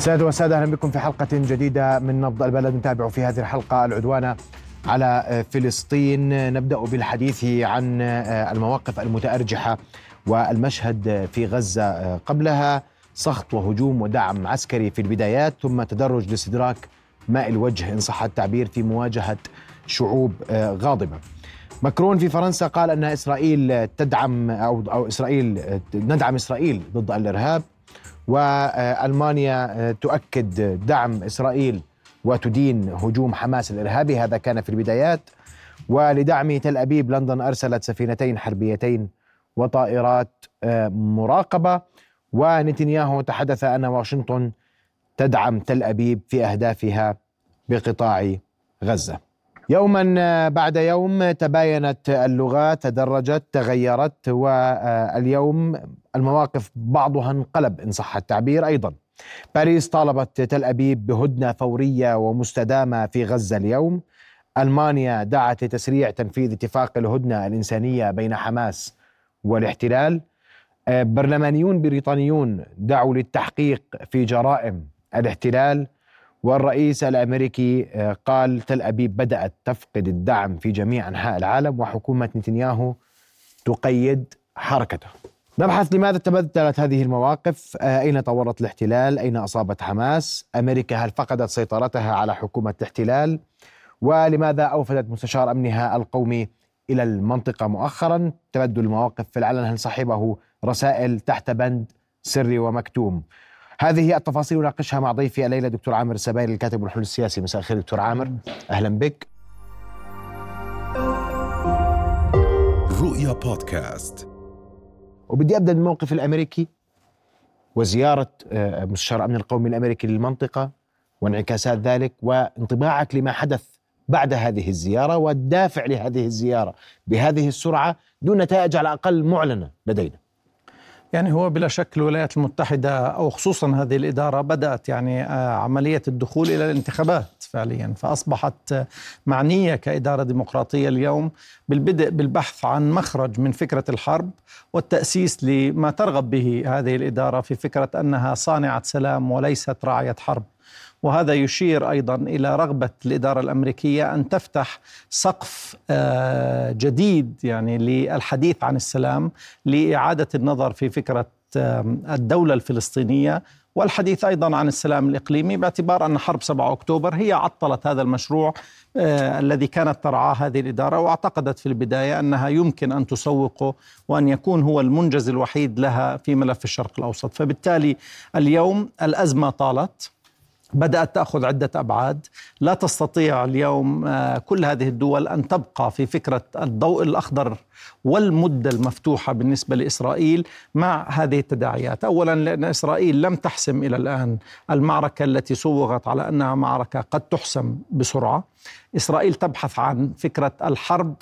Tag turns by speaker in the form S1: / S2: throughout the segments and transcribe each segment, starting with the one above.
S1: سادة وسادة أهلا بكم في حلقة جديدة من نبض البلد. نتابع في هذه الحلقة العدوان على فلسطين. نبدأ بالحديث عن المواقف المتأرجحة والمشهد في غزة قبلها. سخط وهجوم ودعم عسكري في البدايات ثم تدرج لاستدراك ماء الوجه. إن صح التعبير في مواجهة شعوب غاضبة. ماكرون في فرنسا قال أن إسرائيل تدعم أو, أو إسرائيل ندعم إسرائيل ضد الإرهاب. وألمانيا تؤكد دعم إسرائيل وتدين هجوم حماس الإرهابي. هذا كان في البدايات. ولدعم تل أبيب لندن أرسلت سفينتين حربيتين وطائرات مراقبة. ونتنياهو تحدث أن واشنطن تدعم تل أبيب في أهدافها بقطاع غزة. يوما بعد يوم تباينت اللغات تدرجت تغيرت واليوم المواقف بعضها انقلب إن صح التعبير أيضا. باريس طالبت تل أبيب بهدنة فورية ومستدامة في غزة اليوم. ألمانيا دعت لتسريع تنفيذ اتفاق الهدنة الإنسانية بين حماس والاحتلال. برلمانيون بريطانيون دعوا للتحقيق في جرائم الاحتلال والرئيس الأمريكي قال تل أبيب بدأت تفقد الدعم في جميع أنحاء العالم وحكومة نتنياهو تقيد حركته. نبحث لماذا تبدلت هذه المواقف؟ أين طورت الاحتلال؟ أين أصابت حماس؟ أمريكا هل فقدت سيطرتها على حكومة الاحتلال؟ ولماذا أوفدت مستشار أمنها القومي إلى المنطقة مؤخرا؟ تبدل المواقف في العلن هل صاحبه رسائل تحت بند سري ومكتوم؟ هذه التفاصيل نناقشها مع ضيفي الليلة دكتور عامر السبايري الكاتب والحلول السياسي مساء الخير دكتور عامر أهلا بك
S2: رؤيا بودكاست
S1: وبدي أبدأ بالموقف الأمريكي وزيارة مستشار الامن القومي الأمريكي للمنطقة وانعكاسات ذلك وانطباعك لما حدث بعد هذه الزيارة والدافع لهذه الزيارة بهذه السرعة دون نتائج على الأقل معلنة لدينا.
S3: يعني هو بلا شك الولايات المتحدة أو خصوصا هذه الإدارة بدأت يعني عملية الدخول إلى الانتخابات فعليا فأصبحت معنية كإدارة ديمقراطية اليوم بالبدء بالبحث عن مخرج من فكرة الحرب والتأسيس لما ترغب به هذه الإدارة في فكرة أنها صانعة سلام وليست راعية حرب. وهذا يشير أيضا إلى رغبة الإدارة الأمريكية أن تفتح سقف جديد يعني للحديث عن السلام لإعادة النظر في فكرة الدولة الفلسطينية والحديث أيضا عن السلام الإقليمي باعتبار أن حرب 7 أكتوبر هي عطلت هذا المشروع آه الذي كانت ترعاه هذه الإدارة واعتقدت في البداية أنها يمكن أن تسوقه وأن يكون هو المنجز الوحيد لها في ملف الشرق الأوسط، فبالتالي اليوم الأزمة طالت بدأت تأخذ عدة أبعاد. لا تستطيع اليوم كل هذه الدول أن تبقى في فكرة الضوء الأخضر والمدة المفتوحة بالنسبة لإسرائيل مع هذه التداعيات. أولا لأن إسرائيل لم تحسم إلى الآن المعركة التي صوغت على أنها معركة قد تحسم بسرعة. إسرائيل تبحث عن فكرة الحرب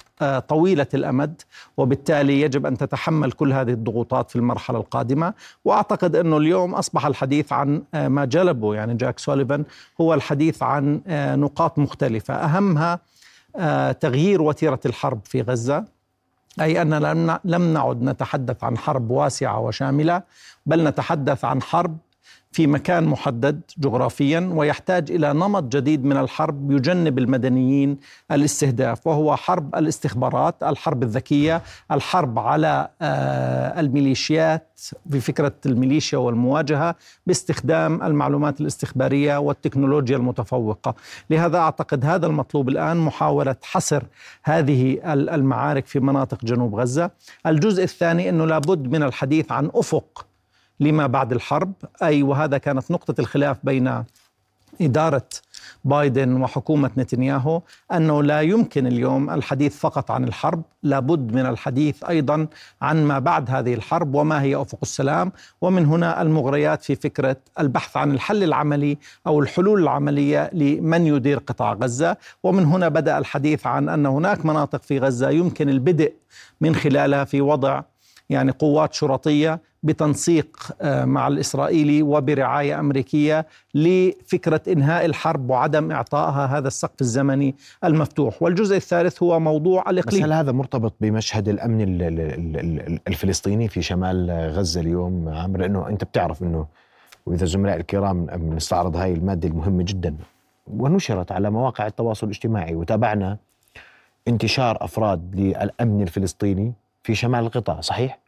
S3: طويلة الأمد وبالتالي يجب أن تتحمل كل هذه الضغوطات في المرحلة القادمة. وأعتقد أنه اليوم أصبح الحديث عن ما جلبه يعني جاك سوليفان هو الحديث عن نقاط مختلفة. أهمها تغيير وتيرة الحرب في غزة. أي أننا لم نعد نتحدث عن حرب واسعة وشاملة بل نتحدث عن حرب في مكان محدد جغرافيا ويحتاج إلى نمط جديد من الحرب يجنب المدنيين الاستهداف وهو حرب الاستخبارات، الحرب الذكية، الحرب على الميليشيات بفكره الميليشيا والمواجهة باستخدام المعلومات الاستخبارية والتكنولوجيا المتفوقة، لهذا أعتقد هذا المطلوب الآن محاولة حصر هذه المعارك في مناطق جنوب غزة. الجزء الثاني إنه لابد من الحديث عن أفق لما بعد الحرب. أي وهذا كانت نقطة الخلاف بين إدارة بايدن وحكومة نتنياهو أنه لا يمكن اليوم الحديث فقط عن الحرب لابد من الحديث أيضا عن ما بعد هذه الحرب وما هي أفق السلام. ومن هنا المغريات في فكرة البحث عن الحل العملي أو الحلول العملية لمن يدير قطاع غزة. ومن هنا بدأ الحديث عن أن هناك مناطق في غزة يمكن البدء من خلالها في وضع يعني قوات شرطية بتنسيق مع الإسرائيلي وبرعاية أمريكية لفكرة إنهاء الحرب وعدم إعطائها هذا السقف الزمني المفتوح، والجزء الثالث هو موضوع الإقليم.
S1: بس هل هذا مرتبط بمشهد الأمن الفلسطيني في شمال غزة اليوم عمرو لأنه أنت بتعرف إنه وإذا الزملاء الكرام نستعرض هاي المادة المهمة جدا. ونشرت على مواقع التواصل الاجتماعي وتابعنا انتشار أفراد للأمن الفلسطيني. في شمال القطاع صحيح؟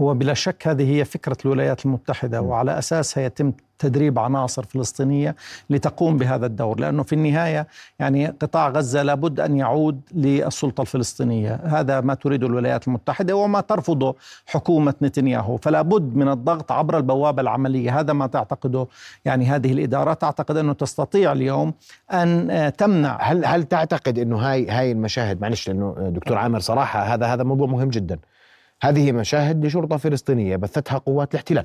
S3: هو بلا شك هذه هي فكرة الولايات المتحدة وعلى أساسها يتم تدريب عناصر فلسطينية لتقوم بهذا الدور لأنه في النهاية يعني قطاع غزة لابد أن يعود للسلطة الفلسطينية. هذا ما تريد الولايات المتحدة وما ترفضه حكومة نتنياهو. فلا بد من الضغط عبر البوابة العملية. هذا ما تعتقده يعني هذه الإدارة تعتقد أنه تستطيع اليوم أن تمنع.
S1: هل هل تعتقد أنه هاي هاي المشاهد معلش لأنه دكتور عامر صراحة هذا هذا موضوع مهم جدا. هذه مشاهد لشرطة فلسطينية بثتها قوات الاحتلال.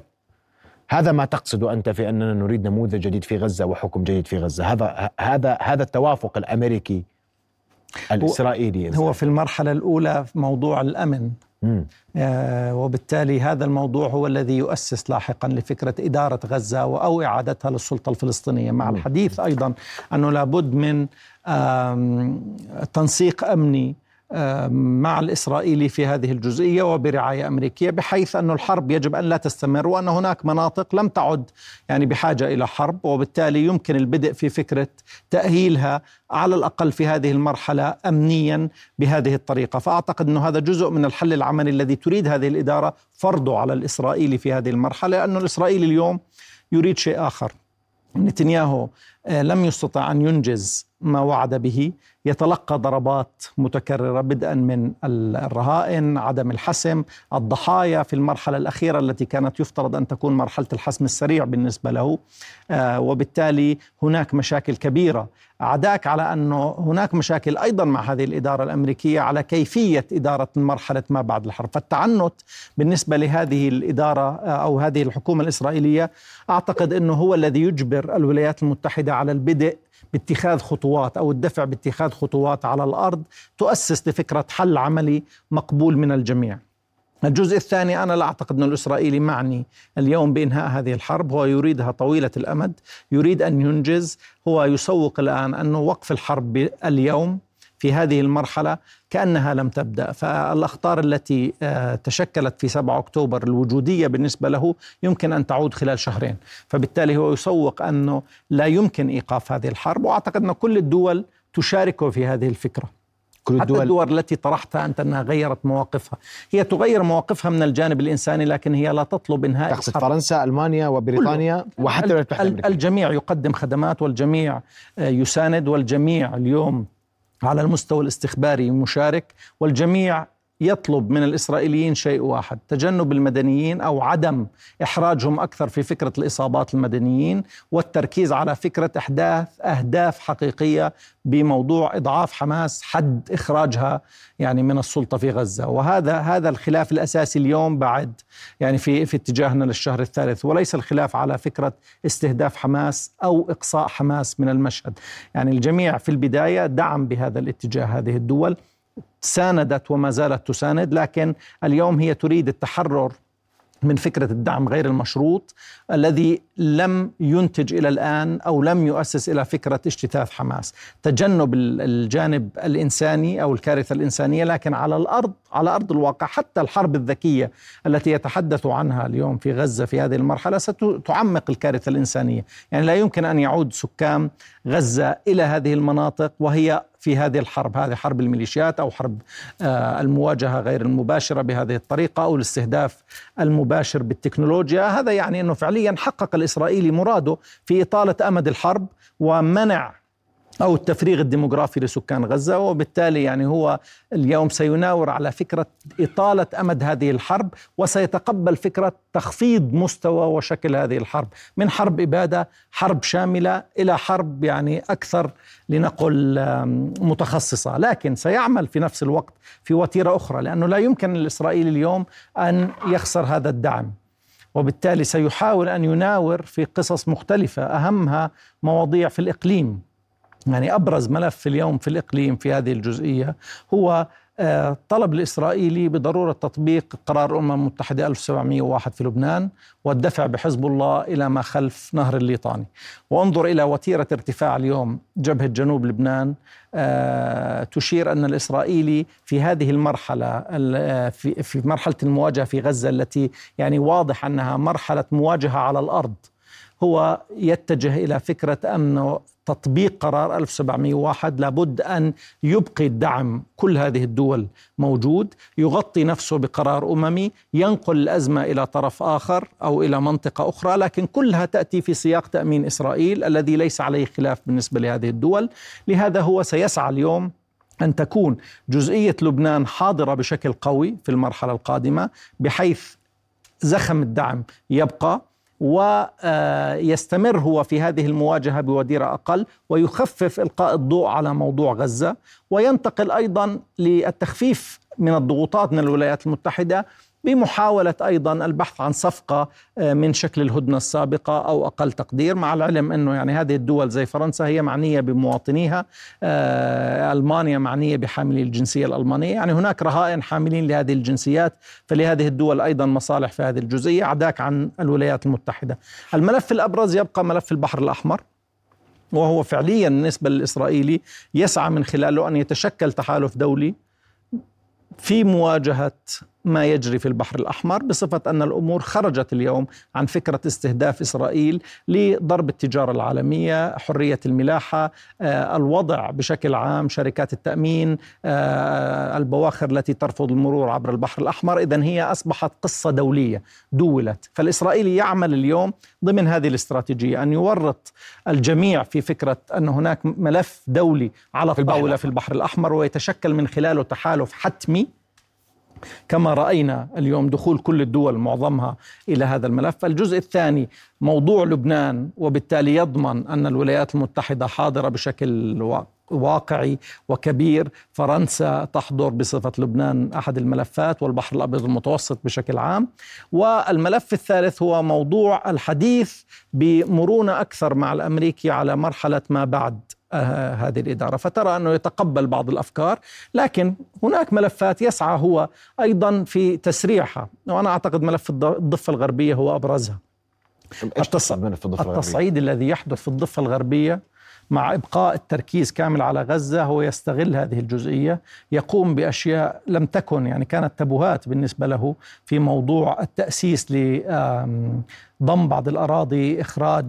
S1: هذا ما تقصد أنت في أننا نريد نموذج جديد في غزة وحكم جديد في غزة. هذا هذا هذا التوافق الأمريكي الإسرائيلي.
S3: هو في المرحلة الأولى موضوع الأمن. آه وبالتالي هذا الموضوع هو الذي يؤسس لاحقا لفكرة إدارة غزة أو إعادتها للسلطة الفلسطينية مع. الحديث أيضا أنه لابد من تنسيق أمني مع الإسرائيلي في هذه الجزئية وبرعاية أمريكية بحيث أن الحرب يجب أن لا تستمر وأن هناك مناطق لم تعد يعني بحاجة إلى حرب وبالتالي يمكن البدء في فكرة تأهيلها على الأقل في هذه المرحلة أمنيا بهذه الطريقة. فأعتقد أنه هذا جزء من الحل العملي الذي تريد هذه الإدارة فرضه على الإسرائيلي في هذه المرحلة لأن الإسرائيلي اليوم يريد شيء آخر. نتنياهو آه، لم يستطع أن ينجز ما وعد به. يتلقى ضربات متكررة بدءا من الرهائن، عدم الحسم، الضحايا في المرحلة الأخيرة التي كانت يفترض أن تكون مرحلة الحسم السريع بالنسبة له، آه وبالتالي هناك مشاكل كبيرة، عداك على أنه هناك مشاكل أيضا مع هذه الإدارة الأمريكية على كيفية إدارة مرحلة ما بعد الحرب، فالتعنت بالنسبة لهذه الإدارة آه، أو هذه الحكومة الإسرائيلية أعتقد أنه هو الذي يجبر الولايات المتحدة على البدء باتخاذ خطوات أو الدفع باتخاذ خطوات على الأرض تؤسس لفكرة حل عملي مقبول من الجميع. الجزء الثاني أنا لا أعتقد أن الإسرائيلي معني اليوم بإنهاء هذه الحرب. هو يريدها طويلة الأمد، يريد أن ينجز، هو يسوق الآن انه وقف الحرب اليوم في هذه المرحلة كأنها لم تبدأ. فالأخطار التي آه، تشكلت في 7 أكتوبر الوجودية بالنسبة له يمكن أن تعود خلال شهرين. فبالتالي هو يسوق أنه لا يمكن إيقاف هذه الحرب وأعتقد أن كل الدول تشاركه في هذه الفكرة. كل الدول حتى الدول التي طرحتها أنت أنها غيرت مواقفها، هي تغير مواقفها من الجانب الإنساني لكن هي لا تطلب انهاء
S1: تقصد الحرب. فرنسا، ألمانيا وبريطانيا وحتى
S3: الجميع يقدم خدمات والجميع آه، يساند والجميع اليوم على المستوى الاستخباري مشارك والجميع يطلب من الإسرائيليين شيء واحد تجنب المدنيين أو عدم إحراجهم أكثر في فكرة الإصابات المدنيين والتركيز على فكرة إحداث أهداف حقيقية بموضوع إضعاف حماس حد إخراجها يعني من السلطة في غزة. وهذا هذا الخلاف الأساسي اليوم بعد يعني في في اتجاهنا للشهر الثالث. وليس الخلاف على فكرة استهداف حماس أو إقصاء حماس من المشهد. يعني الجميع في البداية دعم بهذا الاتجاه هذه الدول ساندت وما زالت تساند لكن اليوم هي تريد التحرر من فكرة الدعم غير المشروط الذي لم ينتج إلى الآن أو لم يؤسس إلى فكرة اجتثاث حماس، تجنب الجانب الإنساني أو الكارثة الإنسانية لكن على الأرض على أرض الواقع حتى الحرب الذكية التي يتحدث عنها اليوم في غزة في هذه المرحلة ستعمق الكارثة الإنسانية، يعني لا يمكن أن يعود سكان غزة إلى هذه المناطق وهي في هذه الحرب هذه حرب الميليشيات أو حرب آه، المواجهة غير المباشرة بهذه الطريقة أو الاستهداف المباشر بالتكنولوجيا. هذا يعني أنه فعليا حقق الإسرائيلي مراده في إطالة أمد الحرب ومنع أو التفريغ الديموغرافي لسكان غزة وبالتالي يعني هو اليوم سيناور على فكرة إطالة أمد هذه الحرب وسيتقبل فكرة تخفيض مستوى وشكل هذه الحرب. من حرب إبادة حرب شاملة إلى حرب يعني أكثر لنقل متخصصة. لكن سيعمل في نفس الوقت في وتيرة أخرى لأنه لا يمكن للإسرائيلي اليوم أن يخسر هذا الدعم. وبالتالي سيحاول أن يناور في قصص مختلفة أهمها مواضيع في الإقليم. يعني أبرز ملف اليوم في الإقليم في هذه الجزئية هو آه، طلب الإسرائيلي بضرورة تطبيق قرار الأمم المتحدة 1701 في لبنان والدفع بحزب الله إلى ما خلف نهر الليطاني. وانظر إلى وتيرة ارتفاع اليوم جبهة جنوب لبنان آه، تشير أن الإسرائيلي في هذه المرحلة آه، في مرحلة المواجهة في غزة التي يعني واضح أنها مرحلة مواجهة على الأرض هو يتجه إلى فكرة أن تطبيق قرار 1701 لابد أن يبقي الدعم. كل هذه الدول موجود. يغطي نفسه بقرار أممي. ينقل الأزمة إلى طرف آخر أو إلى منطقة أخرى. لكن كلها تأتي في سياق تأمين إسرائيل الذي ليس عليه خلاف بالنسبة لهذه الدول. لهذا هو سيسعى اليوم أن تكون جزئية لبنان حاضرة بشكل قوي في المرحلة القادمة بحيث زخم الدعم يبقى. ويستمر هو في هذه المواجهة بوديره أقل ويخفف إلقاء الضوء على موضوع غزة وينتقل أيضا للتخفيف من الضغوطات من الولايات المتحدة بمحاولة أيضا البحث عن صفقة آه، من شكل الهدنة السابقة أو أقل تقدير مع العلم أنه يعني هذه الدول زي فرنسا هي معنية بمواطنيها آه، ألمانيا معنية بحاملي الجنسية الألمانية. يعني هناك رهائن حاملين لهذه الجنسيات فلهذه الدول أيضا مصالح في هذه الجزئية عداك عن الولايات المتحدة. الملف الأبرز يبقى ملف البحر الأحمر وهو فعليا بالنسبة للإسرائيلي يسعى من خلاله أن يتشكل تحالف دولي في مواجهة ما يجري في البحر الأحمر بصفة أن الأمور خرجت اليوم عن فكرة استهداف إسرائيل لضرب التجارة العالمية حرية الملاحة آه، الوضع بشكل عام شركات التأمين آه، البواخر التي ترفض المرور عبر البحر الأحمر. إذا هي أصبحت قصة دولية دولت. فالإسرائيلي يعمل اليوم ضمن هذه الاستراتيجية أن يورط الجميع في فكرة أن هناك ملف دولي على الطاولة في البحر الأحمر ويتشكل من خلاله تحالف حتمي كما رأينا اليوم دخول كل الدول معظمها إلى هذا الملف، الجزء الثاني موضوع لبنان وبالتالي يضمن أن الولايات المتحدة حاضرة بشكل واقعي وكبير. فرنسا تحضر بصفة لبنان أحد الملفات والبحر الأبيض المتوسط بشكل عام. والملف الثالث هو موضوع الحديث بمرونة أكثر مع الأمريكي على مرحلة ما بعد. هذه الإدارة فترى أنه يتقبل بعض الأفكار لكن هناك ملفات يسعى هو أيضا في تسريعها وأنا أعتقد ملف الضفة الغربية هو أبرزها. التصعيد الذي يحدث في الضفة الغربية مع إبقاء التركيز كامل على غزة هو يستغل هذه الجزئية. يقوم بأشياء لم تكن يعني كانت تبوهات بالنسبة له في موضوع التأسيس لضم بعض الأراضي إخراج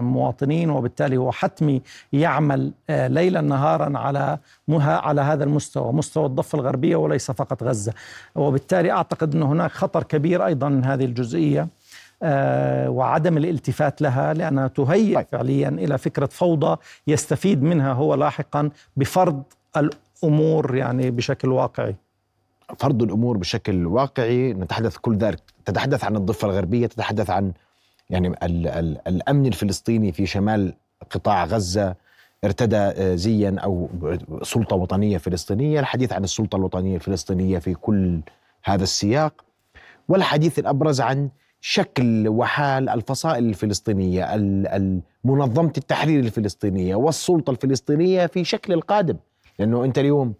S3: مواطنين وبالتالي هو حتمي يعمل آه، ليلا نهارا على على هذا المستوى مستوى الضفة الغربية وليس فقط غزة. وبالتالي أعتقد أن هناك خطر كبير أيضا من هذه الجزئية. وعدم الالتفات لها لأنها تهيئ طيب. فعليا إلى فكرة فوضى يستفيد منها هو لاحقا بفرض الأمور يعني بشكل واقعي
S1: فرض الأمور بشكل واقعي نتحدث كل ذلك تتحدث عن الضفة الغربية تتحدث عن يعني ال ال الأمن الفلسطيني في شمال قطاع غزة ارتدى آه، زيا أو سلطة وطنية فلسطينية الحديث عن السلطة الوطنية الفلسطينية في كل هذا السياق والحديث الأبرز عن شكل وحال الفصائل الفلسطينية منظمة التحرير الفلسطينية والسلطة الفلسطينية في شكل القادم. لأنه أنت اليوم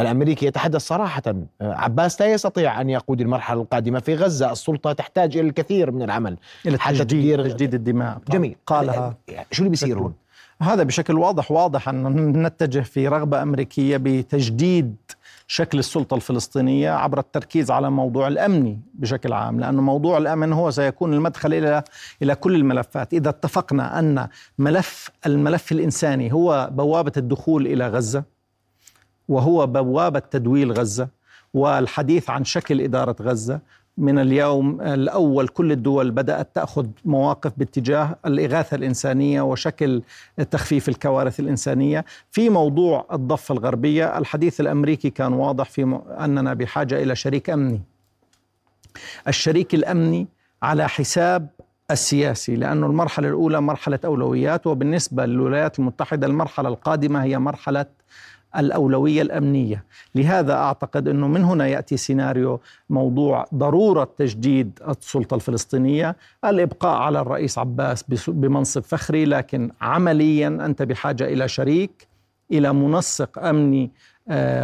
S1: الأمريكي يتحدث صراحة عباس لا يستطيع أن يقود المرحلة القادمة في غزة، السلطة تحتاج إلى الكثير من العمل
S3: إلى تجديد تجديد الدماء.
S1: جميل. قالها شو اللي بيصير هون؟
S3: هذا بشكل واضح واضح أن نتجه في رغبة أمريكية بتجديد شكل السلطة الفلسطينية عبر التركيز على موضوع الأمني بشكل عام لأن موضوع الأمن هو سيكون المدخل إلى إلى كل الملفات. إذا اتفقنا أن ملف الملف الإنساني هو بوابة الدخول إلى غزة وهو بوابة تدويل غزة والحديث عن شكل إدارة غزة من اليوم الأول كل الدول بدأت تأخذ مواقف باتجاه الإغاثة الإنسانية وشكل تخفيف الكوارث الإنسانية. في موضوع الضفة الغربية الحديث الأمريكي كان واضح في أننا بحاجة إلى شريك أمني. الشريك الأمني على حساب السياسي لأن المرحلة الأولى مرحلة أولويات وبالنسبة للولايات المتحدة المرحلة القادمة هي مرحلة الأولوية الأمنية. لهذا أعتقد أنه من هنا يأتي سيناريو موضوع ضرورة تجديد السلطة الفلسطينية الإبقاء على الرئيس عباس بمنصب فخري لكن عمليا أنت بحاجة إلى شريك إلى منسق أمني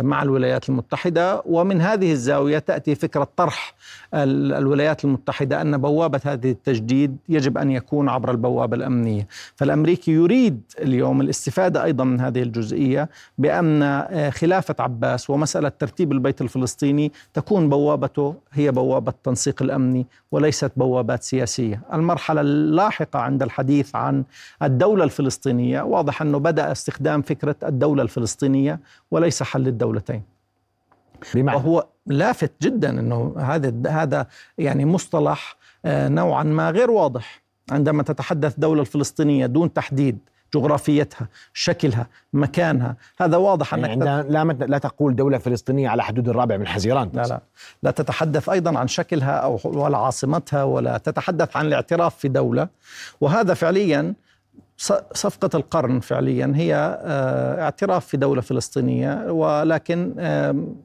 S3: مع الولايات المتحدة. ومن هذه الزاوية تأتي فكرة طرح الولايات المتحدة أن بوابة هذه التجديد يجب أن يكون عبر البوابة الأمنية. فالأمريكي يريد اليوم الاستفادة أيضا من هذه الجزئية بأن خلافة عباس ومسألة ترتيب البيت الفلسطيني تكون بوابته هي بوابة التنسيق الأمني وليست بوابات سياسية. المرحلة اللاحقة عند الحديث عن الدولة الفلسطينية واضح أنه بدأ استخدام فكرة الدولة الفلسطينية وليس حل الدولتين. بمعنى وهو لافت جدا إنه هذا هذا يعني مصطلح آه، نوعا ما غير واضح. عندما تتحدث الدولة الفلسطينية دون تحديد جغرافيتها شكلها مكانها هذا واضح
S1: يعني أنك لا, لا تقول دولة فلسطينية على حدود الرابع من حزيران
S3: لا لا. لا تتحدث أيضا عن شكلها أو ولا عاصمتها ولا تتحدث عن الاعتراف في دولة. وهذا فعليا صفقة القرن فعليا هي آه، اعتراف في دولة فلسطينية ولكن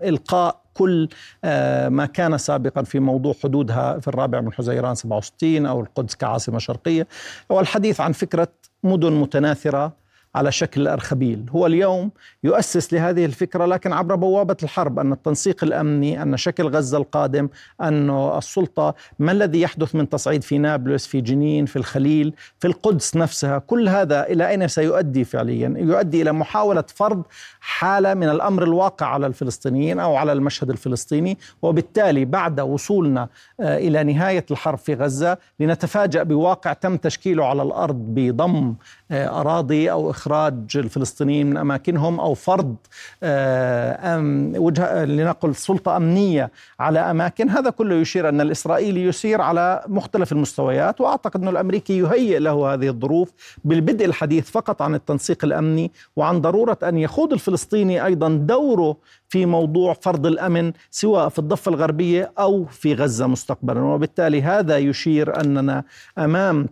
S3: إلقاء كل آه، ما كان سابقا في موضوع حدودها في الرابع من حزيران 67 أو القدس كعاصمة شرقية. والحديث عن فكرة مدن متناثرة على شكل الأرخبيل هو اليوم يؤسس لهذه الفكرة لكن عبر بوابة الحرب أن التنسيق الأمني أن شكل غزة القادم أن السلطة. ما الذي يحدث من تصعيد في نابلس في جنين في الخليل في القدس نفسها؟ كل هذا إلى أين سيؤدي فعليا؟ يؤدي إلى محاولة فرض حالة من الأمر الواقع على الفلسطينيين أو على المشهد الفلسطيني. وبالتالي بعد وصولنا آه، إلى نهاية الحرب في غزة لنتفاجأ بواقع تم تشكيله على الأرض بضم آه، أراضي أو إخراج الفلسطينيين من أماكنهم أو فرض آه، وجه لنقل سلطة أمنية على أماكن. هذا كله يشير أن الإسرائيلي يسير على مختلف المستويات وأعتقد أن الأمريكي يهيئ له هذه الظروف بالبدء الحديث فقط عن التنسيق الأمني وعن ضرورة أن يخوض الفلسطيني أيضا دوره في موضوع فرض الأمن سواء في الضفة الغربية أو في غزة مستقبلا. وبالتالي هذا يشير أننا أمام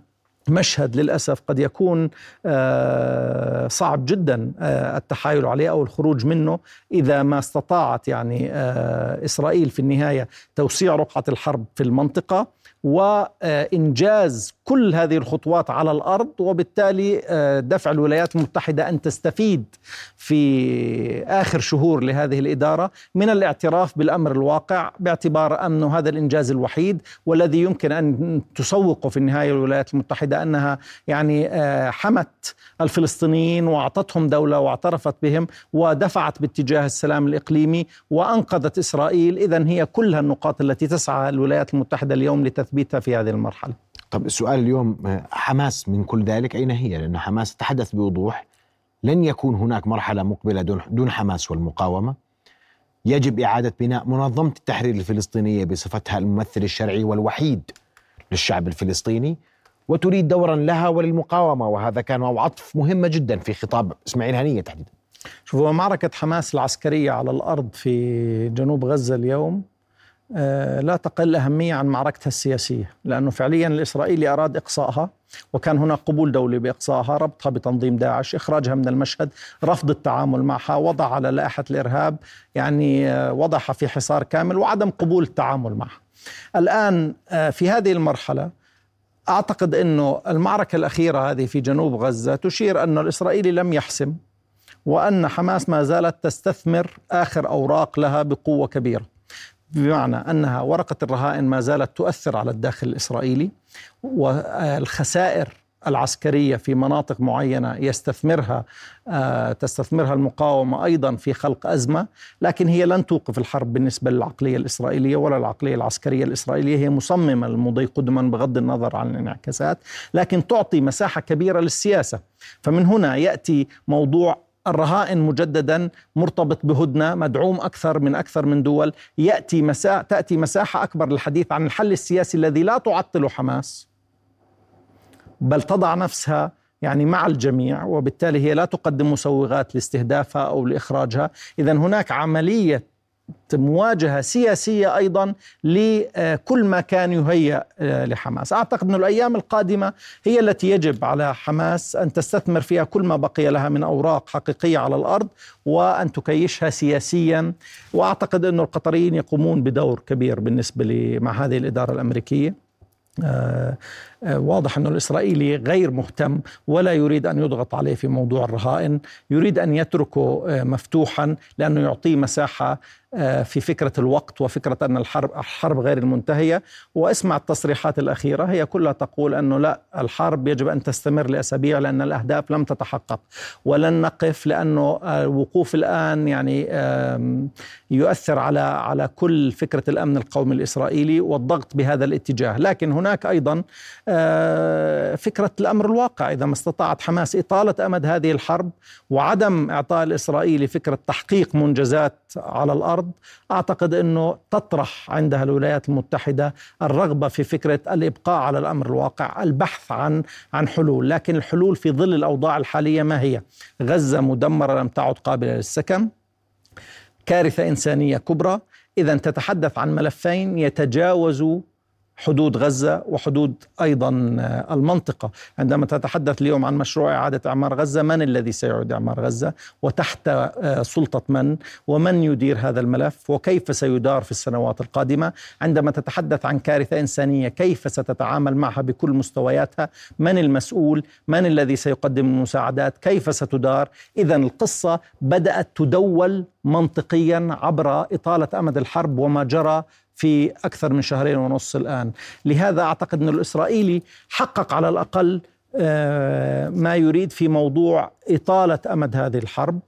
S3: مشهد للأسف قد يكون آه، صعب جدا آه، التحايل عليه أو الخروج منه إذا ما استطاعت يعني آه، إسرائيل في النهاية توسيع رقعة الحرب في المنطقة وإنجاز كل هذه الخطوات على الأرض وبالتالي آه، دفع الولايات المتحدة أن تستفيد في آخر شهور لهذه الإدارة من الاعتراف بالأمر الواقع باعتبار انه هذا الإنجاز الوحيد والذي يمكن أن تسوقه في النهاية الولايات المتحدة أنها يعني آه، حمت الفلسطينيين وأعطتهم دولة واعترفت بهم ودفعت باتجاه السلام الإقليمي وأنقذت إسرائيل اذا هي كل النقاط التي تسعى الولايات المتحدة اليوم لتثبيتها في هذه المرحلة.
S1: طب السؤال اليوم حماس من كل ذلك أين هي؟ لأن حماس تحدث بوضوح لن يكون هناك مرحلة مقبلة دون حماس والمقاومة. يجب إعادة بناء منظمة التحرير الفلسطينية بصفتها الممثل الشرعي والوحيد للشعب الفلسطيني وتريد دورا لها وللمقاومة وهذا كان عطف مهمه جدا في خطاب إسماعيل هنية تحديدا.
S3: شوفوا معركة حماس العسكرية على الأرض في جنوب غزة اليوم آه، لا تقل أهمية عن معركتها السياسية لأنه فعليا الإسرائيلي أراد إقصائها وكان هناك قبول دولي بإقصائها ربطها بتنظيم داعش إخراجها من المشهد رفض التعامل معها وضع على لائحة الإرهاب يعني آه، وضعها في حصار كامل وعدم قبول التعامل معها. الآن آه، في هذه المرحلة أعتقد أنه المعركة الأخيرة هذه في جنوب غزة تشير أن الإسرائيلي لم يحسم وأن حماس ما زالت تستثمر آخر أوراق لها بقوة كبيرة. بمعنى أنها ورقة الرهائن ما زالت تؤثر على الداخل الإسرائيلي والخسائر العسكرية في مناطق معينة يستثمرها آه، تستثمرها المقاومة أيضا في خلق أزمة، لكن هي لن توقف الحرب بالنسبة للعقلية الإسرائيلية ولا العقلية العسكرية الإسرائيلية، هي مصممة للمضي قدما بغض النظر عن الانعكاسات، لكن تعطي مساحة كبيرة للسياسة، فمن هنا يأتي موضوع الرهائن مجددا مرتبط بهدنة مدعوم أكثر من أكثر من دول. يأتي مساء تأتي مساحة أكبر للحديث عن الحل السياسي الذي لا تعطل حماس بل تضع نفسها يعني مع الجميع وبالتالي هي لا تقدم مسوغات لاستهدافها أو لإخراجها. اذا هناك عملية مواجهة سياسية أيضا لكل ما كان يهيأ آه، لحماس. أعتقد أن الأيام القادمة هي التي يجب على حماس أن تستثمر فيها كل ما بقي لها من أوراق حقيقية على الأرض وأن تكيشها سياسيا. وأعتقد أن القطريين يقومون بدور كبير بالنسبة مع هذه الإدارة الأمريكية. آه، واضح أن الإسرائيلي غير مهتم ولا يريد أن يضغط عليه في موضوع الرهائن يريد أن يتركه آه، مفتوحا لأنه يعطيه مساحة آه، في فكرة الوقت وفكرة أن الحرب الحرب غير المنتهية. واسمع التصريحات الأخيرة هي كلها تقول أنه لا الحرب يجب أن تستمر لأسابيع لأن الأهداف لم تتحقق. ولن نقف لأنه الوقوف الآن يعني يؤثر على على كل فكرة الأمن القومي الإسرائيلي والضغط بهذا الاتجاه. لكن هناك أيضا آه، فكرة الأمر الواقع. إذا ما استطاعت حماس إطالة أمد هذه الحرب وعدم إعطاء الإسرائيلي فكرة تحقيق منجزات على الأرض أعتقد أنه تطرح عندها الولايات المتحدة الرغبة في فكرة الإبقاء على الأمر الواقع البحث عن عن حلول. لكن الحلول في ظل الأوضاع الحالية ما هي؟ غزة مدمرة لم تعد قابلة للسكن كارثة إنسانية كبرى. إذا تتحدث عن ملفين يتجاوزوا حدود غزة وحدود أيضا المنطقة. عندما تتحدث اليوم عن مشروع إعادة إعمار غزة من الذي سيعيد إعمار غزة؟ وتحت آه، سلطة من؟ ومن يدير هذا الملف؟ وكيف سيدار في السنوات القادمة؟ عندما تتحدث عن كارثة إنسانية كيف ستتعامل معها بكل مستوياتها؟ من المسؤول؟ من الذي سيقدم المساعدات؟ كيف ستدار؟ إذا القصة بدأت تدول منطقيا عبر إطالة أمد الحرب وما جرى في أكثر من شهرين ونص الآن. لهذا أعتقد أن الإسرائيلي حقق على الأقل آه، ما يريد في موضوع إطالة أمد هذه الحرب.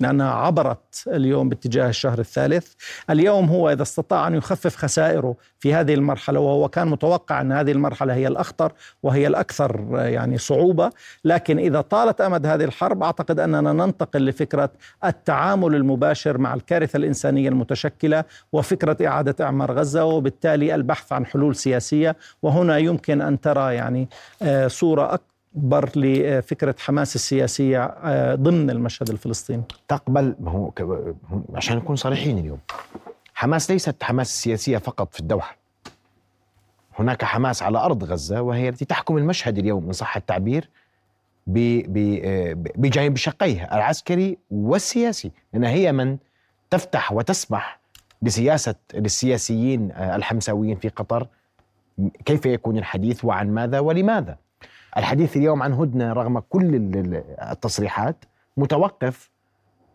S3: لأنها عبرت اليوم باتجاه الشهر الثالث. اليوم هو إذا استطاع أن يخفف خسائره في هذه المرحلة وهو كان متوقع أن هذه المرحلة هي الأخطر وهي الأكثر يعني صعوبة. لكن إذا طالت أمد هذه الحرب أعتقد أننا ننتقل لفكرة التعامل المباشر مع الكارثة الإنسانية المتشكلة وفكرة إعادة إعمار غزة وبالتالي البحث عن حلول سياسية. وهنا يمكن أن ترى يعني آه، صورة أكبر بر لفكرة حماس السياسية آه، ضمن المشهد الفلسطيني.
S1: تقبل ما هو عشان نكون صريحين اليوم. حماس ليست حماس السياسية فقط في الدوحة هناك حماس على أرض غزة وهي التي تحكم المشهد اليوم إن صح التعبير آه، بجانب شقيه العسكري والسياسي لأنها هي من تفتح وتسمح لسياسة للسياسيين آه، الحمساويين في قطر كيف يكون الحديث وعن ماذا ولماذا. الحديث اليوم عن هدنة رغم كل التصريحات متوقف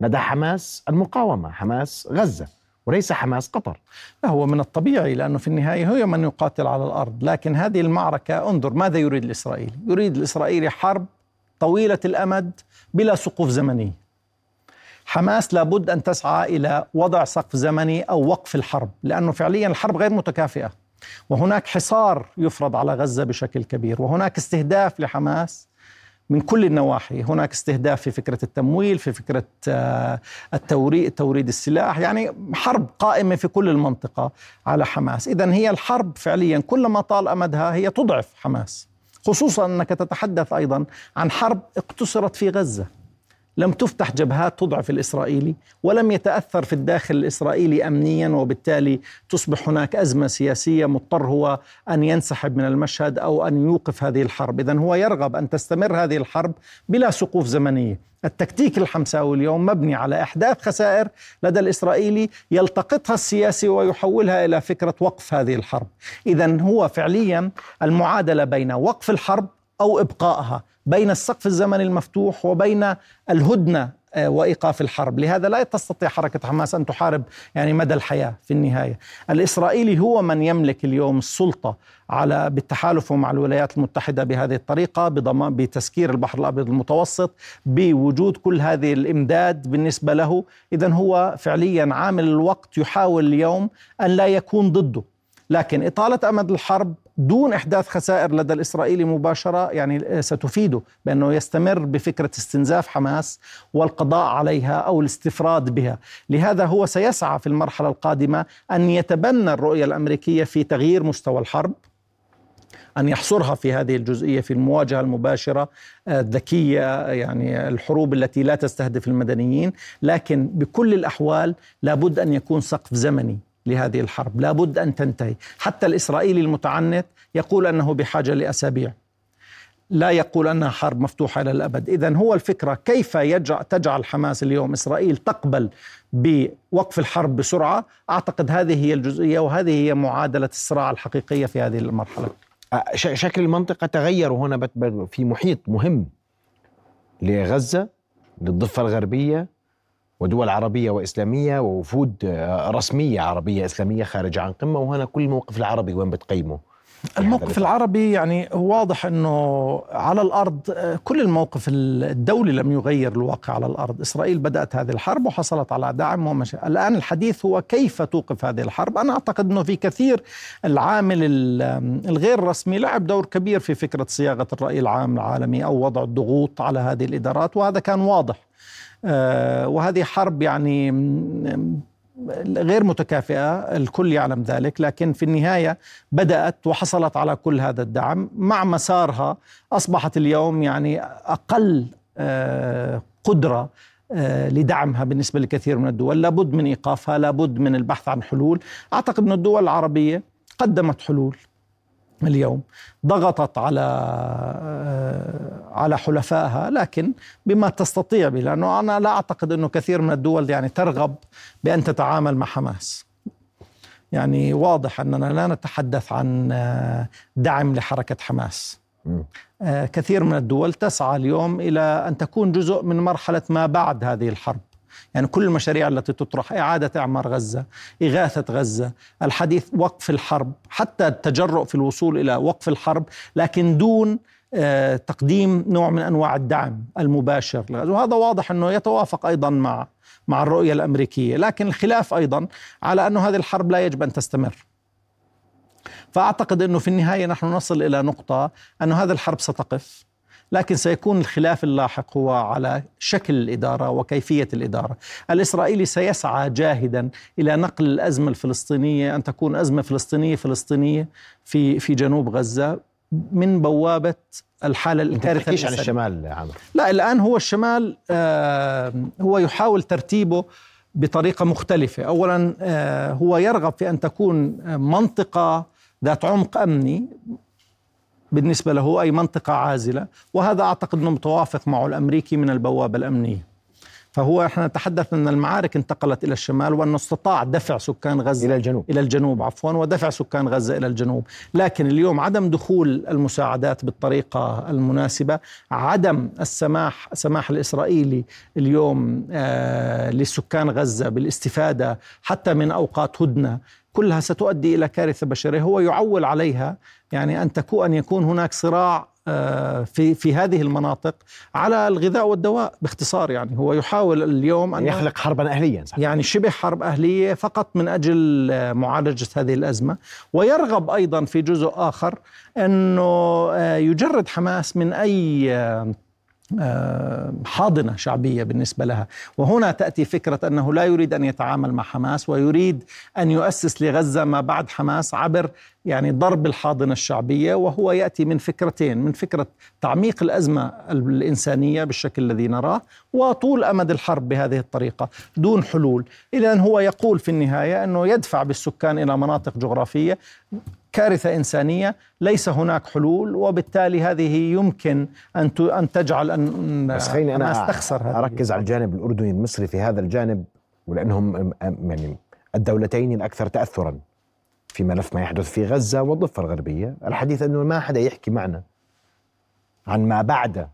S1: لدى حماس المقاومة حماس غزة وليس حماس قطر.
S3: لا هو من الطبيعي لأنه في النهاية هو من يقاتل على الأرض. لكن هذه المعركة انظر ماذا يريد الإسرائيلي. يريد الإسرائيلي حرب طويلة الأمد بلا سقوف زمنية حماس لابد أن تسعى إلى وضع سقف زمني أو وقف الحرب لأنه فعليا الحرب غير متكافئة. وهناك حصار يفرض على غزة بشكل كبير وهناك استهداف لحماس من كل النواحي هناك استهداف في فكرة التمويل في فكرة آه، التوريد توريد السلاح يعني حرب قائمة في كل المنطقة على حماس. إذا هي الحرب فعليا كلما طال أمدها هي تضعف حماس خصوصا أنك تتحدث أيضا عن حرب اقتصرت في غزة. لم تفتح جبهات تضعف الإسرائيلي ولم يتأثر في الداخل الإسرائيلي امنيا وبالتالي تصبح هناك أزمة سياسية مضطر هو أن ينسحب من المشهد أو أن يوقف هذه الحرب، اذا هو يرغب أن تستمر هذه الحرب بلا سقوف زمنية. التكتيك الحمساوي اليوم مبني على أحداث خسائر لدى الإسرائيلي يلتقطها السياسي ويحولها إلى فكرة وقف هذه الحرب. اذا هو فعليا المعادلة بين وقف الحرب أو ابقائها بين السقف الزمني المفتوح وبين الهدنة آه، وإيقاف الحرب، لهذا لا تستطيع حركة حماس أن تحارب يعني مدى الحياة في النهاية. الإسرائيلي هو من يملك اليوم السلطة على بالتحالف مع الولايات المتحدة بهذه الطريقة بضمان بتسكير البحر الأبيض المتوسط بوجود كل هذه الإمداد بالنسبة له، اذا هو فعليا عامل الوقت يحاول اليوم أن لا يكون ضده. لكن إطالة أمد الحرب دون إحداث خسائر لدى الإسرائيلي مباشرة يعني ستفيده بأنه يستمر بفكرة استنزاف حماس والقضاء عليها أو الاستفراد بها، لهذا هو سيسعى في المرحلة القادمة أن يتبنى الرؤية الأمريكية في تغيير مستوى الحرب أن يحصرها في هذه الجزئية في المواجهة المباشرة الذكية يعني الحروب التي لا تستهدف المدنيين. لكن بكل الأحوال لابد أن يكون سقف زمني. لهذه الحرب. لابد أن تنتهي. حتى الإسرائيلي المتعنت يقول أنه بحاجة لأسابيع. لا يقول أنها حرب مفتوحة إلى الأبد. إذا هو الفكرة كيف تجعل حماس اليوم إسرائيل تقبل بوقف الحرب بسرعة؟ أعتقد هذه هي الجزئية وهذه هي معادلة الصراع الحقيقية في هذه المرحلة.
S1: شكل المنطقة تغير هنا في محيط مهم لغزة للضفة الغربية ودول عربية وإسلامية ووفود آه، رسمية عربية إسلامية خارج عن قمة وهنا كل الموقف العربي وين بتقيمه
S3: الموقف العربي يعني واضح إنه على الأرض آه، كل الموقف الدولي لم يغير الواقع على الأرض، إسرائيل بدأت هذه الحرب وحصلت على دعم ومشي. الآن الحديث هو كيف توقف هذه الحرب، أنا أعتقد إنه في كثير العامل الغير رسمي لعب دور كبير في فكرة صياغة الرأي العام العالمي أو وضع الضغوط على هذه الإدارات وهذا كان واضح. آه، وهذه حرب يعني غير متكافئة الكل يعلم ذلك لكن في النهاية بدأت وحصلت على كل هذا الدعم. مع مسارها أصبحت اليوم يعني أقل آه، قدرة آه، لدعمها بالنسبة لكثير من الدول. لابد من إيقافها لابد من البحث عن حلول. أعتقد أن الدول العربية قدمت حلول. اليوم ضغطت على آه، على حلفائها لكن بما تستطيع به لأنه أنا لا أعتقد أنه كثير من الدول يعني ترغب بأن تتعامل مع حماس. يعني واضح أننا لا نتحدث عن آه، دعم لحركة حماس. آه، كثير من الدول تسعى اليوم إلى أن تكون جزء من مرحلة ما بعد هذه الحرب. يعني كل المشاريع التي تطرح إعادة إعمار غزة إغاثة غزة الحديث وقف الحرب حتى التجرؤ في الوصول إلى وقف الحرب لكن دون آه، تقديم نوع من أنواع الدعم المباشر وهذا واضح أنه يتوافق أيضا مع مع الرؤية الأمريكية. لكن الخلاف أيضا على أن هذه الحرب لا يجب أن تستمر. فأعتقد أنه في النهاية نحن نصل إلى نقطة أن هذه الحرب ستقف. لكن سيكون الخلاف اللاحق هو على شكل الإدارة وكيفية الإدارة. الإسرائيلي سيسعى جاهدا إلى نقل الأزمة الفلسطينية أن تكون أزمة فلسطينية فلسطينية في في جنوب غزة من بوابة الحالة
S1: الكارثه عن الشمال عمرو.
S3: لا الآن هو الشمال آه هو يحاول ترتيبه بطريقة مختلفة، اولا آه هو يرغب في أن تكون منطقة ذات عمق أمني بالنسبة له أي منطقة عازلة وهذا أعتقد أنه متوافق معه الأمريكي من البوابة الأمنية. فهو إحنا نتحدث إن المعارك انتقلت إلى الشمال وانه استطاع دفع سكان غزة
S1: إلى الجنوب.
S3: إلى الجنوب عفوا ودفع سكان غزة إلى الجنوب، لكن اليوم عدم دخول المساعدات بالطريقة المناسبة، عدم السماح السماح الإسرائيلي اليوم آه لسكان غزة بالاستفادة حتى من أوقات هدنة كلها ستؤدي إلى كارثة بشرية. هو يعول عليها يعني أن تكون أن يكون هناك صراع آه، في في هذه المناطق على الغذاء والدواء باختصار يعني. هو يحاول اليوم
S1: أن يخلق حربا اهليا
S3: صح. يعني شبه حرب أهلية فقط من أجل آه، معالجة هذه الأزمة. ويرغب أيضا في جزء آخر أنه آه، يجرد حماس من أي آه، حاضنة شعبية بالنسبة لها، وهنا تأتي فكرة أنه لا يريد أن يتعامل مع حماس ويريد أن يؤسس لغزة ما بعد حماس عبر يعني ضرب الحاضنة الشعبية. وهو يأتي من فكرتين، من فكرة تعميق الأزمة الإنسانية بالشكل الذي نراه وطول أمد الحرب بهذه الطريقة دون حلول، اذا هو يقول في النهاية أنه يدفع بالسكان إلى مناطق جغرافية. كارثة إنسانية ليس هناك حلول وبالتالي هذه يمكن أن أن تجعل أن
S1: بس خليني أنا استخسر هذه أركز على الجانب الأردني المصري في هذا الجانب ولأنهم يعني الدولتين الأكثر تاثرا في ملف ما يحدث في غزة والضفة الغربية، الحديث أنه ما حدا يحكي معنا عن ما بعد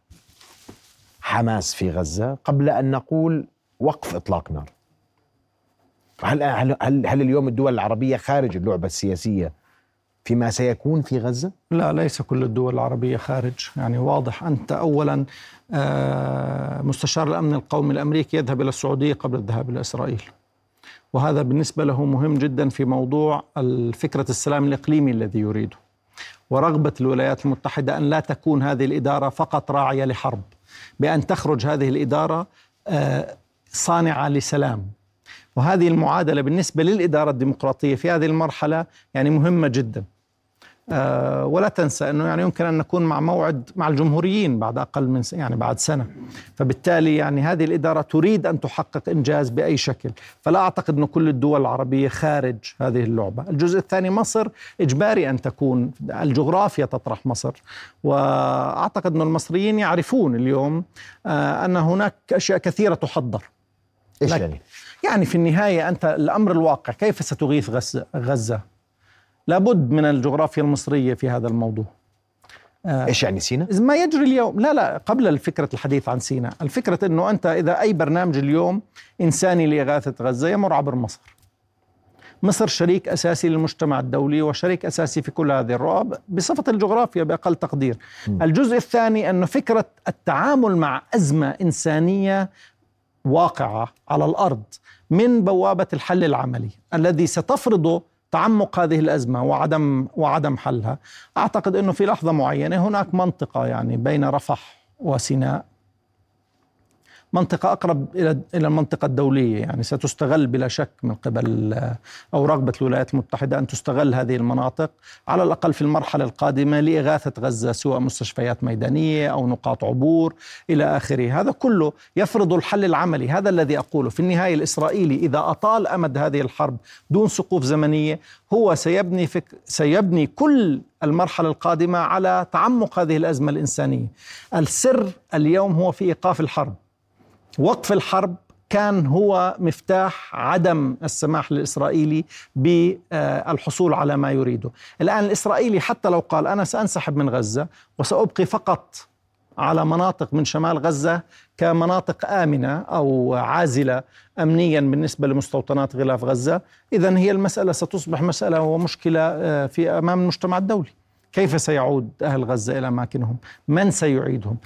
S1: حماس في غزة قبل أن نقول وقف إطلاق نار. هل هل هل اليوم الدول العربية خارج اللعبة السياسية فيما سيكون في غزة؟
S3: لا ليس كل الدول العربية خارج. يعني واضح أنت أولا آه، مستشار الأمن القومي الأمريكي يذهب إلى السعودية قبل الذهاب إلى إسرائيل. وهذا بالنسبة له مهم جدا في موضوع فكرة السلام الإقليمي الذي يريده. ورغبة الولايات المتحدة أن لا تكون هذه الإدارة فقط راعية لحرب بأن تخرج هذه الإدارة آه، صانعة لسلام. وهذه المعادلة بالنسبة للإدارة الديمقراطية في هذه المرحلة يعني مهمة جدا. ولا تنسى إنه يعني يمكن أن نكون مع موعد مع الجمهوريين بعد أقل من يعني بعد سنة. فبالتالي يعني هذه الإدارة تريد أن تحقق إنجاز بأي شكل. فلا أعتقد إنه كل الدول العربية خارج هذه اللعبة. الجزء الثاني مصر إجباري أن تكون الجغرافيا تطرح مصر. وأعتقد ان المصريين يعرفون اليوم آه، أن هناك أشياء كثيرة تحضر.
S1: إيش يعني؟
S3: يعني في النهاية أنت الأمر الواقع كيف ستغيث غزة؟ لابد من الجغرافيا المصرية في هذا الموضوع.
S1: إيش يعني سينا؟
S3: ما يجري اليوم. لا لا قبل الفكرة الحديث عن سيناء. الفكرة أنه أنت إذا أي برنامج اليوم إنساني لإغاثة غزة يمر عبر مصر. مصر شريك أساسي للمجتمع الدولي وشريك أساسي في كل هذه الرؤى بصفة الجغرافيا بأقل تقدير. م. الجزء الثاني أنه فكرة التعامل مع أزمة إنسانية واقعة على الأرض من بوابة الحل العملي الذي ستفرض تعمق هذه الأزمة وعدم وعدم حلها. أعتقد إنه في لحظة معينة هناك منطقة يعني بين رفح وسيناء منطقة أقرب إلى إلى المنطقة الدولية يعني ستستغل بلا شك من قبل أو رغبة الولايات المتحدة أن تستغل هذه المناطق على الأقل في المرحلة القادمة لإغاثة غزة سواء مستشفيات ميدانية أو نقاط عبور إلى آخره. هذا كله يفرض الحل العملي هذا الذي أقوله في النهاية الإسرائيلي. إذا أطال أمد هذه الحرب دون سقوف زمنية هو سيبني فك سيبني كل المرحلة القادمة على تعمق هذه الأزمة الإنسانية. السر اليوم هو في إيقاف الحرب. وقف الحرب كان هو مفتاح عدم السماح للإسرائيلي بالحصول على ما يريده. الآن الإسرائيلي حتى لو قال أنا سأنسحب من غزة وسأبقي فقط على مناطق من شمال غزة كمناطق آمنة أو عازلة أمنيا بالنسبة لمستوطنات غلاف غزة إذا هي المسألة ستصبح مسألة ومشكلة آه، في أمام المجتمع الدولي. كيف سيعود أهل غزة إلى أماكنهم؟ من سيعيدهم؟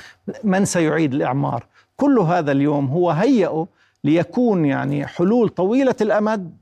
S3: من سيعيد الإعمار؟ كل هذا اليوم هو هيئه ليكون يعني حلول طويلة الأمد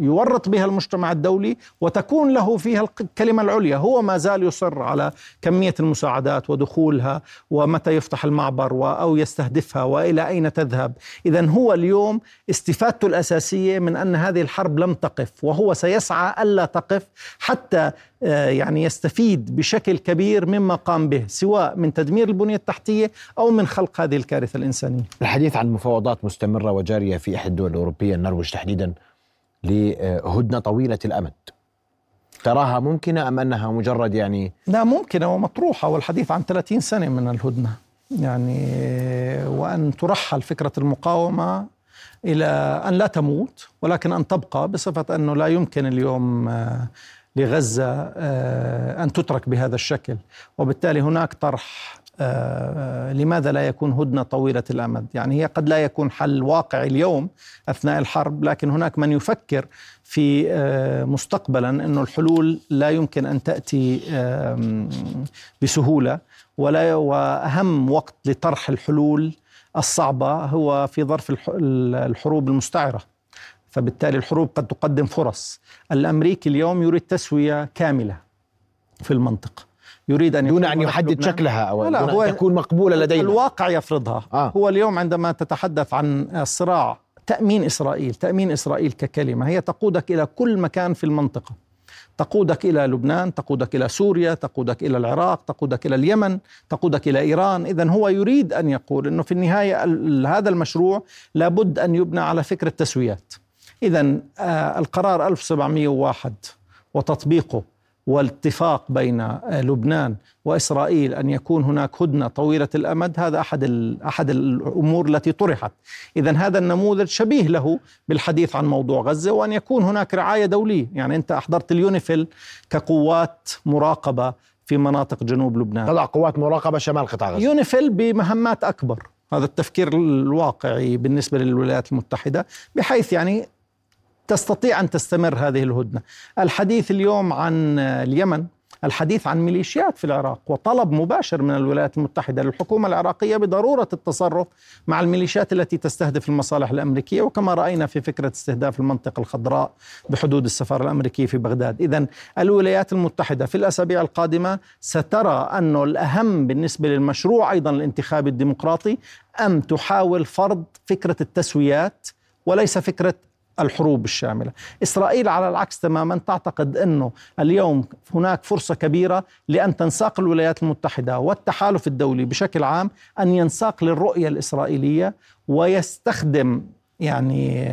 S3: يورط بها المجتمع الدولي وتكون له فيها الكلمة العليا. هو ما زال يصر على كمية المساعدات ودخولها ومتى يفتح المعبر أو يستهدفها وإلى أين تذهب. إذا هو اليوم استفادته الأساسية من أن هذه الحرب لم تقف وهو سيسعى ألا تقف حتى آه، يعني يستفيد بشكل كبير مما قام به سواء من تدمير البنية التحتية أو من خلق هذه الكارثة الإنسانية.
S1: الحديث عن مفاوضات مستمرة وجارية في إحدى الدول الأوروبية النرويج تحديدا لهدنة طويلة الأمد. تراها ممكنة أم أنها مجرد يعني
S3: لا ممكنة ومطروحة والحديث عن 30 سنة من الهدنة. يعني وأن ترحل فكرة المقاومة إلى أن لا تموت ولكن أن تبقى بصفة أنه لا يمكن اليوم آه، لغزة آه، أن تترك بهذا الشكل. وبالتالي هناك طرح لماذا لا يكون هدنة طويلة الأمد؟ يعني هي قد لا يكون حل واقعي اليوم أثناء الحرب، لكن هناك من يفكر في آه، مستقبلا إنه الحلول لا يمكن أن تأتي بسهولة ولا وأهم وقت لطرح الحلول الصعبة هو في ظرف الحروب المستعرة. فبالتالي الحروب قد تقدم فرص. الأمريكي اليوم يريد تسوية كاملة في المنطقة.
S1: يريد أن دون أن يحدد شكلها أو لا هو تكون مقبولة لدينا.
S3: الواقع يفرضها. آه. هو اليوم عندما تتحدث عن الصراع تأمين إسرائيل تأمين إسرائيل ككلمة هي تقودك إلى كل مكان في المنطقة. تقودك إلى لبنان تقودك إلى سوريا تقودك إلى العراق تقودك إلى اليمن تقودك إلى إيران. إذا هو يريد أن يقول أنه في النهاية هذا المشروع لابد أن يبنى على فكرة تسويات إذا آه القرار 1701 وتطبيقه والاتفاق بين لبنان وإسرائيل أن يكون هناك هدنة طويلة الأمد هذا أحد أحد الأمور التي طرحت. اذا هذا النموذج شبيه له بالحديث عن موضوع غزة وأن يكون هناك رعاية دولية. يعني أنت أحضرت اليونيفيل كقوات مراقبة في مناطق جنوب لبنان.
S1: تضع قوات مراقبة شمال قطاع غزة.
S3: يونيفيل بمهمات أكبر. هذا التفكير الواقعي بالنسبة للولايات المتحدة بحيث يعني تستطيع أن تستمر هذه الهدنة. الحديث اليوم عن اليمن الحديث عن ميليشيات في العراق وطلب مباشر من الولايات المتحدة للحكومة العراقية بضرورة التصرف مع الميليشيات التي تستهدف المصالح الأمريكية وكما رأينا في فكرة استهداف المنطقة الخضراء بحدود السفارة الأمريكية في بغداد، اذا الولايات المتحدة في الأسابيع القادمة سترى انه الأهم بالنسبة للمشروع أيضا الانتخابي الديمقراطي ان تحاول فرض فكرة التسويات وليس فكرة الحروب الشاملة. إسرائيل على العكس تماما تعتقد أنه اليوم هناك فرصة كبيرة لأن تنساق الولايات المتحدة والتحالف الدولي بشكل عام أن ينساق للرؤية الإسرائيلية ويستخدم يعني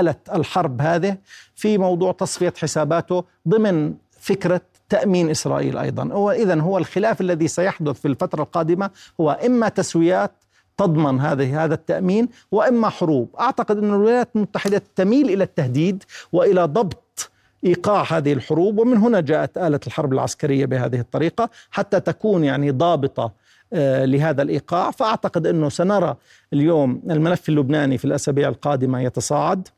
S3: آلة الحرب هذه في موضوع تصفية حساباته ضمن فكرة تأمين إسرائيل أيضا إذا هو الخلاف الذي سيحدث في الفترة القادمة هو إما تسويات تضمن هذه هذا التأمين وإما حروب، أعتقد أن الولايات المتحدة تميل إلى التهديد وإلى ضبط إيقاع هذه الحروب ومن هنا جاءت آلة الحرب العسكرية بهذه الطريقة حتى تكون يعني ضابطة آه، لهذا الإيقاع. فأعتقد أنه سنرى اليوم الملف اللبناني في الأسابيع القادمة يتصاعد.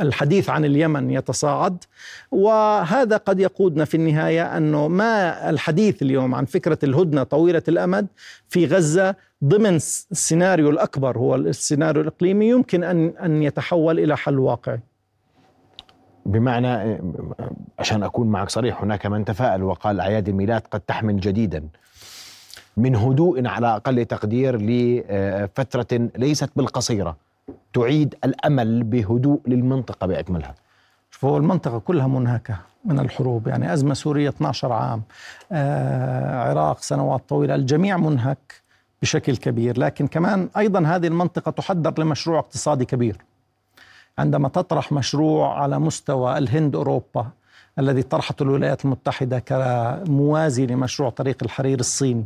S3: الحديث عن اليمن يتصاعد وهذا قد يقودنا في النهاية أنه ما الحديث اليوم عن فكرة الهدنة طويلة الأمد في غزة ضمن السيناريو الأكبر هو السيناريو الإقليمي يمكن أن أن يتحول إلى حل واقعي.
S1: بمعنى عشان أكون معك صريح هناك من تفاءل وقال أعياد الميلاد قد تحمل جديدا من هدوء على أقل تقدير لفترة ليست بالقصيرة تعيد الأمل بهدوء للمنطقة بأكملها.
S3: هو المنطقة كلها منهكة من الحروب. يعني أزمة سورية 12 عام آه، عراق سنوات طويلة الجميع منهك بشكل كبير. لكن كمان أيضا هذه المنطقة تحضر لمشروع اقتصادي كبير. عندما تطرح مشروع على مستوى الهند أوروبا الذي طرحته الولايات المتحدة كموازي لمشروع طريق الحرير الصيني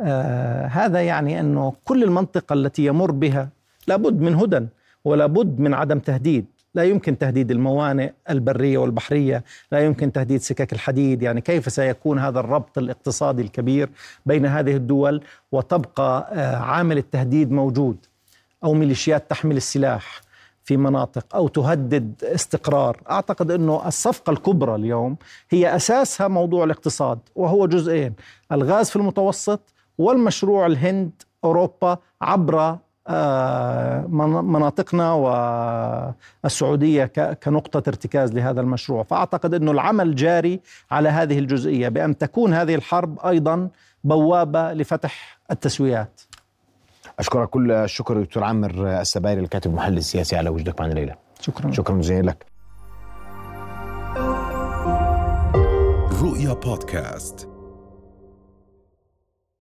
S3: آه هذا يعني أنه كل المنطقة التي يمر بها لابد من هدن ولابد من عدم تهديد. لا يمكن تهديد الموانئ البرية والبحرية، لا يمكن تهديد سكك الحديد، يعني كيف سيكون هذا الربط الاقتصادي الكبير بين هذه الدول وتبقى آه، عامل التهديد موجود أو ميليشيات تحمل السلاح في مناطق أو تهدد استقرار، أعتقد أنه الصفقة الكبرى اليوم هي أساسها موضوع الاقتصاد وهو جزئين، الغاز في المتوسط والمشروع الهند أوروبا عبر مناطقنا والسعودية كنقطة ارتكاز لهذا المشروع. فأعتقد أنه العمل جاري على هذه الجزئية بأن تكون هذه الحرب أيضا بوابة لفتح التسويات.
S1: أشكرك كل الشكر دكتور عامر السبايري الكاتب المحلل السياسي على وجودك معنا ليلى
S3: شكرا.
S1: شكرا جزيلا لك.
S2: رؤيا بودكاست.